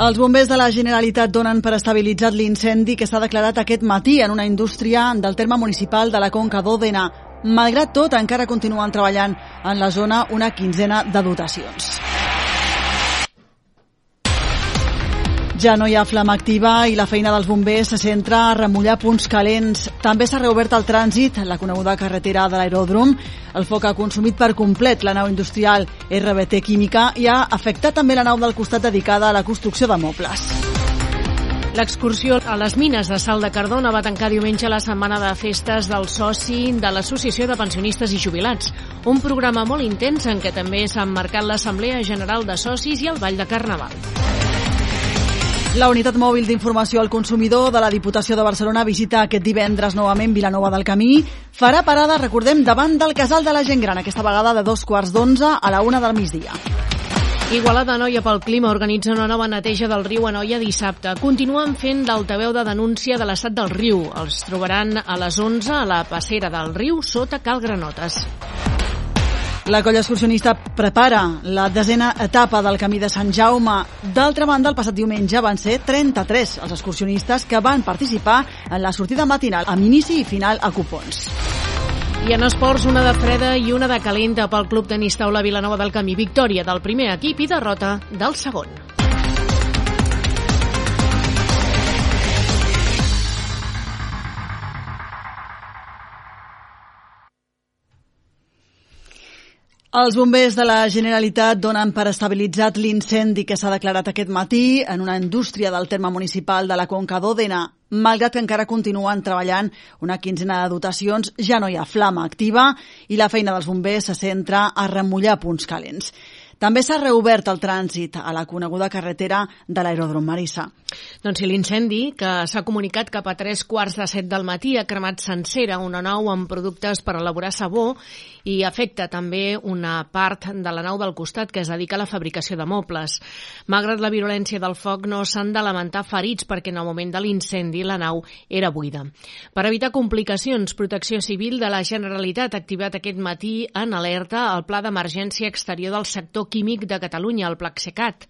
Els bombers de la Generalitat donen per estabilitzat l'incendi que s'ha declarat aquest matí en una indústria del terme municipal de la Conca d'Òdena. Malgrat tot, encara continuen treballant en la zona una quinzena de dotacions. Ja no hi ha flama activa i la feina dels bombers se centra a remullar punts calents. També s'ha reobert el trànsit, la coneguda carretera de l'aeròdrom. El foc ha consumit per complet la nau industrial RBT Química i ha afectat també la nau del costat dedicada a la construcció de mobles. L'excursió a les mines de Sal de Cardona va tancar diumenge la setmana de festes del soci de l'Associació de Pensionistes i Jubilats. Un programa molt intens en què també s'ha emmarcat l'Assemblea General de Socis i el Ball de Carnaval. La unitat mòbil d'informació al consumidor de la Diputació de Barcelona visita aquest divendres novament Vilanova del Camí. Farà parada, recordem, davant del Casal de la Gent Gran, aquesta vegada de dos quarts d'onze a la una del migdia. Igualada Noia pel Clima organitza una nova neteja del riu Anoia dissabte. Continuen fent d'altaveu de denúncia de l'estat del riu. Els trobaran a les 11 a la passera del riu sota Cal Granotes. La colla excursionista prepara la desena etapa del Camí de Sant Jaume. D'altra banda, el passat diumenge van ser 33 els excursionistes que van participar en la sortida matinal amb inici i final a cupons. I en esports, una de freda i una de calenta pel Club Tenis Taula Vilanova del Camí. Victòria del primer equip i derrota del segon. Els bombers de la Generalitat donen per estabilitzat l'incendi que s'ha declarat aquest matí en una indústria del terme municipal de la Conca d'Òdena. Malgrat que encara continuen treballant una quinzena de dotacions, ja no hi ha flama activa i la feina dels bombers se centra a remullar punts calents. També s'ha reobert el trànsit a la coneguda carretera de l'aeròdrom Marissa. Doncs si l'incendi, que s'ha comunicat cap a tres quarts de set del matí, ha cremat sencera una nau amb productes per elaborar sabó i afecta també una part de la nau del costat que es dedica a la fabricació de mobles. Malgrat la virulència del foc, no s'han de lamentar ferits perquè en el moment de l'incendi la nau era buida. Per evitar complicacions, Protecció Civil de la Generalitat ha activat aquest matí en alerta el Pla d'Emergència Exterior del Sector Químic de Catalunya, el PLACSECAT.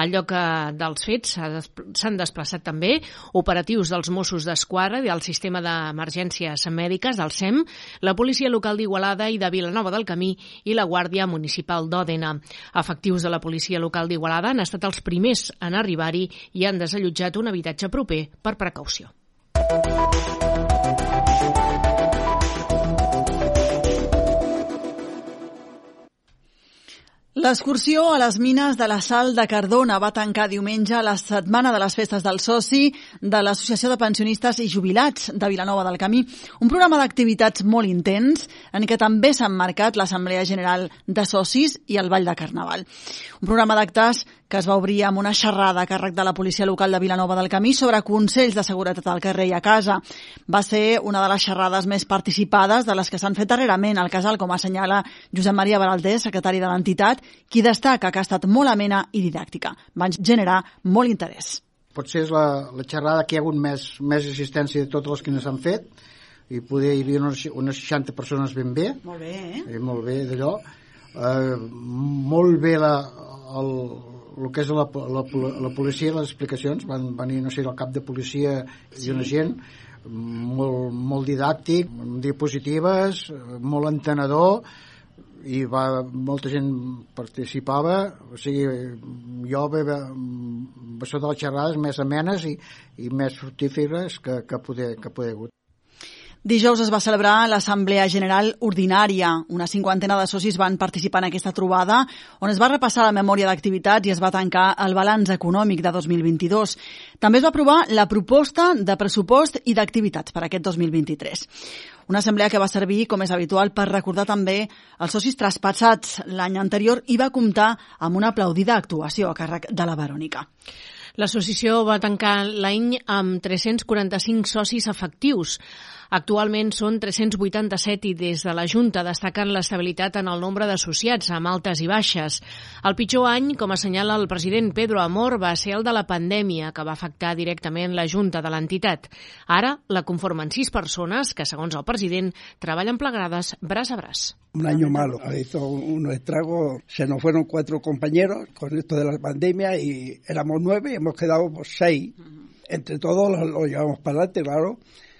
Al lloc eh, dels fets s'han desplaçat també operatius dels Mossos d'Esquadra i del Sistema d'Emergències Mèdiques del SEM, la Policia Local d'Igualada i de Vilanova del Camí i la Guàrdia Municipal d'Òdena. Efectius de la Policia Local d'Igualada han estat els primers en arribar-hi i han desallotjat un habitatge proper per precaució. L'excursió a les mines de la Sal de Cardona va tancar diumenge la setmana de les festes del soci de l'Associació de Pensionistes i Jubilats de Vilanova del Camí. Un programa d'activitats molt intens en què també s'ha marcat l'Assemblea General de Socis i el Ball de Carnaval. Un programa d'actes que es va obrir amb una xerrada a càrrec de la policia local de Vilanova del Camí sobre consells de seguretat al carrer i a casa. Va ser una de les xerrades més participades de les que s'han fet darrerament al casal, com assenyala Josep Maria Baraldés, secretari de l'entitat, qui destaca que ha estat molt amena i didàctica. Van generar molt interès. Potser és la, la xerrada que hi ha hagut més, més assistència de totes les que s'han fet, i poder hi havia unes, unes 60 persones ben bé. Molt bé, eh? eh molt bé, d'allò. Eh, molt bé la, el, el que és la, la, la policia, les explicacions, van venir, no sé, el cap de policia sí. i una gent molt, molt didàctic, amb diapositives, molt entenedor, i va, molta gent participava, o sigui, jo ve, va ser de les xerrades més amenes i, i més fructíferes que, que poder, que poder hagut. Dijous es va celebrar l'Assemblea General Ordinària. Una cinquantena de socis van participar en aquesta trobada, on es va repassar la memòria d'activitats i es va tancar el balanç econòmic de 2022. També es va aprovar la proposta de pressupost i d'activitats per aquest 2023. Una assemblea que va servir, com és habitual, per recordar també els socis traspassats l'any anterior i va comptar amb una aplaudida actuació a càrrec de la Verònica. L'associació va tancar l'any amb 345 socis efectius. Actualment són 387 i des de la Junta destaquen l'estabilitat en el nombre d'associats, amb altes i baixes. El pitjor any, com assenyala el president Pedro Amor, va ser el de la pandèmia, que va afectar directament la Junta de l'entitat. Ara la conformen sis persones que, segons el president, treballen plegades braç a braç. Un año malo, ha hizo un estrago, se nos fueron cuatro compañeros con esto de la pandemia y éramos nueve y hemos quedado pues, seis. Entre todos lo, lo llevamos para adelante, claro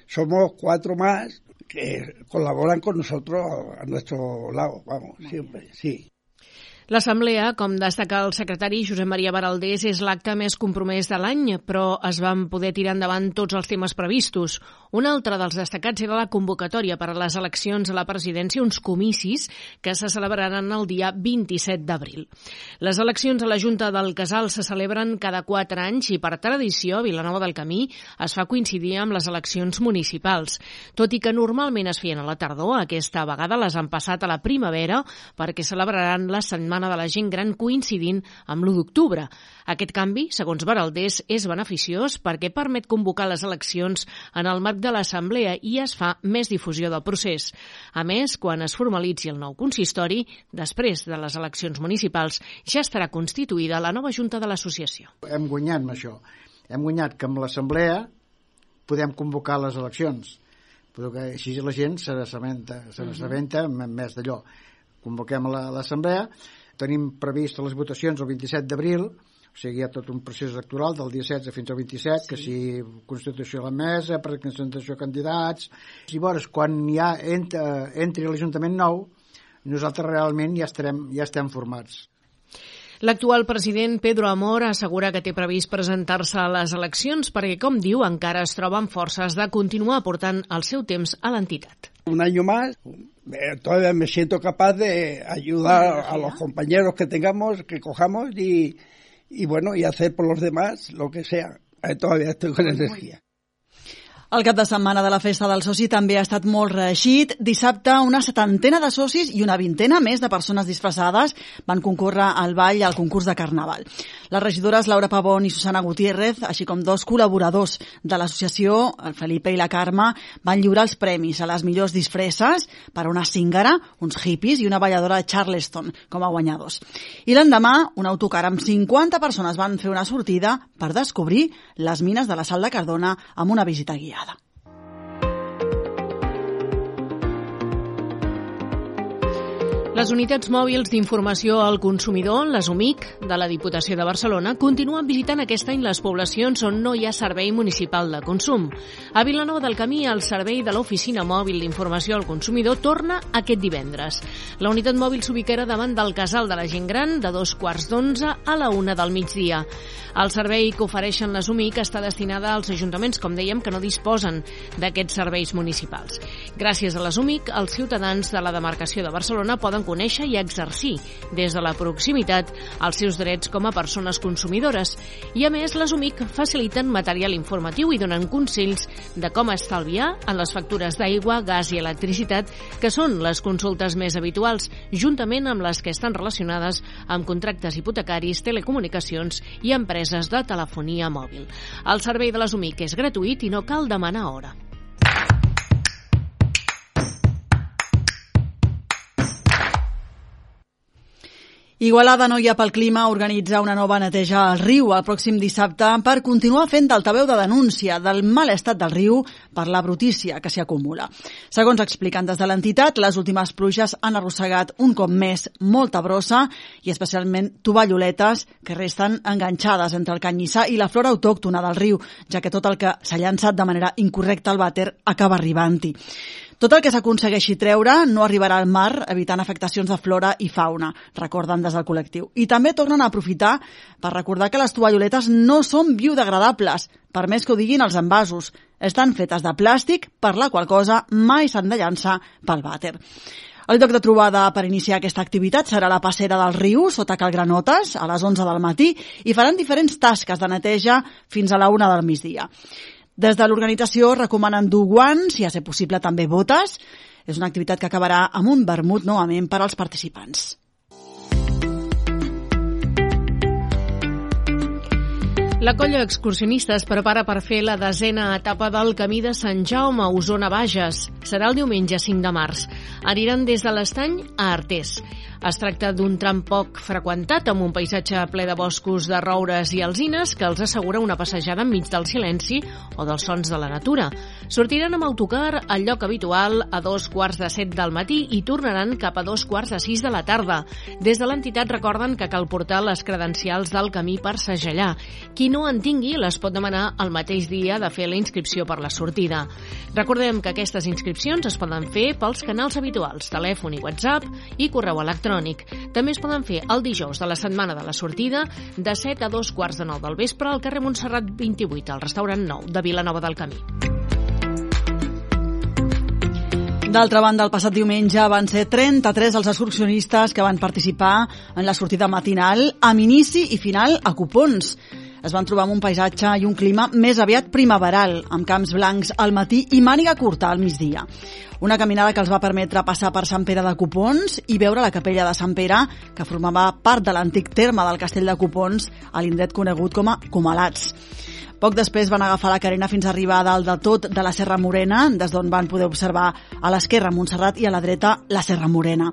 somos cuatro más que colaboran con nosotros a nuestro lado, vamos, siempre, sí. L'assemblea, com destaca el secretari Josep Maria Baraldés, és l'acte més compromès de l'any, però es van poder tirar endavant tots els temes previstos. Un altre dels destacats era la convocatòria per a les eleccions a la presidència, uns comicis que se celebraran el dia 27 d'abril. Les eleccions a la Junta del Casal se celebren cada quatre anys i per tradició Vilanova del Camí es fa coincidir amb les eleccions municipals. Tot i que normalment es feien a la tardor, aquesta vegada les han passat a la primavera perquè celebraran la setmana Setmana de la Gent Gran coincidint amb l'1 d'octubre. Aquest canvi, segons Baraldés, és beneficiós perquè permet convocar les eleccions en el marc de l'Assemblea i es fa més difusió del procés. A més, quan es formalitzi el nou consistori, després de les eleccions municipals, ja estarà constituïda la nova Junta de l'Associació. Hem guanyat amb això. Hem guanyat que amb l'Assemblea podem convocar les eleccions però que així la gent se n'assabenta se n'assabenta més d'allò convoquem l'assemblea Tenim previst les votacions el 27 d'abril, o sigui, hi ha tot un procés electoral del dia 16 fins al 27, sí. que si constitució de la mesa, presentació de candidats... I llavors, quan ja entra, entri l'Ajuntament nou, nosaltres realment ja, estarem, ja estem formats. L'actual president Pedro Amor assegura que té previst presentar-se a les eleccions perquè, com diu, encara es troba amb forces de continuar portant el seu temps a l'entitat. Un año más, eh, todavía me siento capaz de ayudar a los compañeros que tengamos, que cojamos y, y bueno, y hacer por los demás lo que sea. Eh, todavía estoy con energía. El cap de setmana de la Festa del Soci també ha estat molt reeixit. Dissabte, una setantena de socis i una vintena més de persones disfressades van concórrer al ball al concurs de Carnaval. Les regidores Laura Pavón i Susana Gutiérrez, així com dos col·laboradors de l'associació, el Felipe i la Carme, van lliurar els premis a les millors disfresses per a una cíngara, uns hippies i una balladora de Charleston com a guanyadors. I l'endemà, un autocar amb 50 persones van fer una sortida per descobrir les mines de la Sal de Cardona amb una visita guiada. Les unitats mòbils d'informació al consumidor, les UMIC, de la Diputació de Barcelona, continuen visitant aquest any les poblacions on no hi ha servei municipal de consum. A Vilanova del Camí, el servei de l'Oficina Mòbil d'Informació al Consumidor torna aquest divendres. La unitat mòbil s'ubicarà davant del Casal de la Gent Gran de dos quarts d'onze a la una del migdia. El servei que ofereixen les UMIC està destinada als ajuntaments, com dèiem, que no disposen d'aquests serveis municipals. Gràcies a les UMIC, els ciutadans de la demarcació de Barcelona poden conèixer i exercir des de la proximitat els seus drets com a persones consumidores. I a més, les UMIC faciliten material informatiu i donen consells de com estalviar en les factures d'aigua, gas i electricitat, que són les consultes més habituals, juntament amb les que estan relacionades amb contractes hipotecaris, telecomunicacions i empreses de telefonia mòbil. El servei de les UMIC és gratuït i no cal demanar hora. Igualada no hi ha pel clima organitzar una nova neteja al riu el pròxim dissabte per continuar fent d'altaveu de denúncia del mal estat del riu per la brutícia que s'hi acumula. Segons expliquen des de l'entitat, les últimes pluges han arrossegat un cop més molta brossa i especialment tovalloletes que resten enganxades entre el canyissar i la flora autòctona del riu, ja que tot el que s'ha llançat de manera incorrecta al vàter acaba arribant-hi. Tot el que s'aconsegueixi treure no arribarà al mar, evitant afectacions de flora i fauna, recorden des del col·lectiu. I també tornen a aprofitar per recordar que les tovalloletes no són biodegradables, per més que ho diguin els envasos. estan fetes de plàstic, per la qual cosa mai s'han de llançar pel vàter. El lloc de trobada per iniciar aquesta activitat serà la passera del riu, sota Cal Granotes, a les 11 del matí, i faran diferents tasques de neteja fins a la una del migdia. Des de l'organització recomanen dur guants i, a ser possible, també botes. És una activitat que acabarà amb un vermut novament per als participants. La colla excursionista es prepara per fer la desena etapa del Camí de Sant Jaume Osona Bages. Serà el diumenge 5 de març. Aniran des de l'Estany a Artés. Es tracta d'un tram poc freqüentat amb un paisatge ple de boscos de roures i alzines que els assegura una passejada enmig del silenci o dels sons de la natura. Sortiran amb autocar al lloc habitual a dos quarts de set del matí i tornaran cap a dos quarts de sis de la tarda. Des de l'entitat recorden que cal portar les credencials del camí per segellar. Qui no en tingui les pot demanar el mateix dia de fer la inscripció per la sortida. Recordem que aquestes inscripcions es poden fer pels canals habituals, telèfon i WhatsApp i correu electrònic electrònic. També es poden fer el dijous de la setmana de la sortida de 7 a 2 quarts de 9 del vespre al carrer Montserrat 28, al restaurant 9 de Vilanova del Camí. D'altra banda, el passat diumenge van ser 33 els excursionistes que van participar en la sortida matinal amb inici i final a cupons. Es van trobar amb un paisatge i un clima més aviat primaveral, amb camps blancs al matí i màniga curta al migdia. Una caminada que els va permetre passar per Sant Pere de Copons i veure la capella de Sant Pere, que formava part de l'antic terme del castell de Copons, a l'indret conegut com a Comalats. Poc després van agafar la carena fins a arribar a dalt de tot de la Serra Morena, des d'on van poder observar a l'esquerra Montserrat i a la dreta la Serra Morena.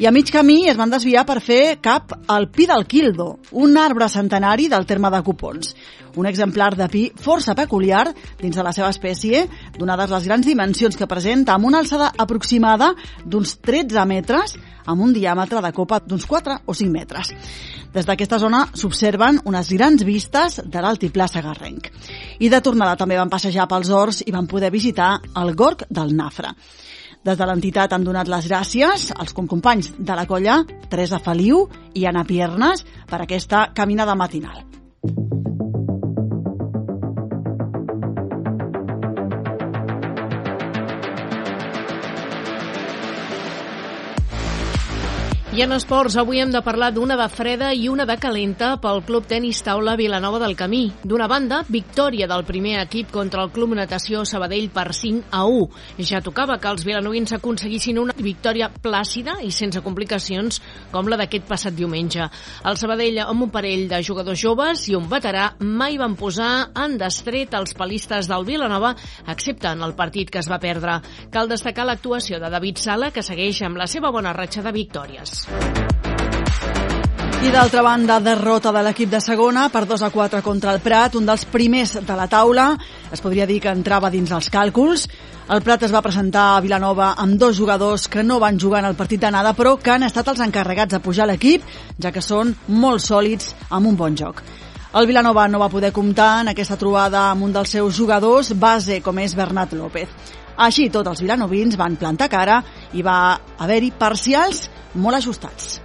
I a mig camí es van desviar per fer cap al Pi del Quildo, un arbre centenari del terme de Copons un exemplar de pi força peculiar dins de la seva espècie, donades les grans dimensions que presenta, amb una alçada aproximada d'uns 13 metres, amb un diàmetre de copa d'uns 4 o 5 metres. Des d'aquesta zona s'observen unes grans vistes de l'altiplà Sagarrenc. I de tornada també van passejar pels horts i van poder visitar el Gorg del Nafra. Des de l'entitat han donat les gràcies als companys de la colla, Teresa Feliu i Anna Piernes, per aquesta caminada matinal. I en esports, avui hem de parlar d'una de freda i una de calenta pel Club Tenis Taula Vilanova del Camí. D'una banda, victòria del primer equip contra el Club Natació Sabadell per 5 a 1. Ja tocava que els vilanovins aconseguissin una victòria plàcida i sense complicacions com la d'aquest passat diumenge. El Sabadell, amb un parell de jugadors joves i un veterà, mai van posar en destret els palistes del Vilanova, excepte en el partit que es va perdre. Cal destacar l'actuació de David Sala, que segueix amb la seva bona ratxa de victòries. I d'altra banda, derrota de l'equip de segona per 2 a 4 contra el Prat, un dels primers de la taula. Es podria dir que entrava dins els càlculs. El Prat es va presentar a Vilanova amb dos jugadors que no van jugar en el partit d'anada, però que han estat els encarregats de pujar l'equip, ja que són molt sòlids amb un bon joc. El Vilanova no va poder comptar en aquesta trobada amb un dels seus jugadors, base com és Bernat López. Així tot, els vilanovins van plantar cara i va haver-hi parcials molt ajustats.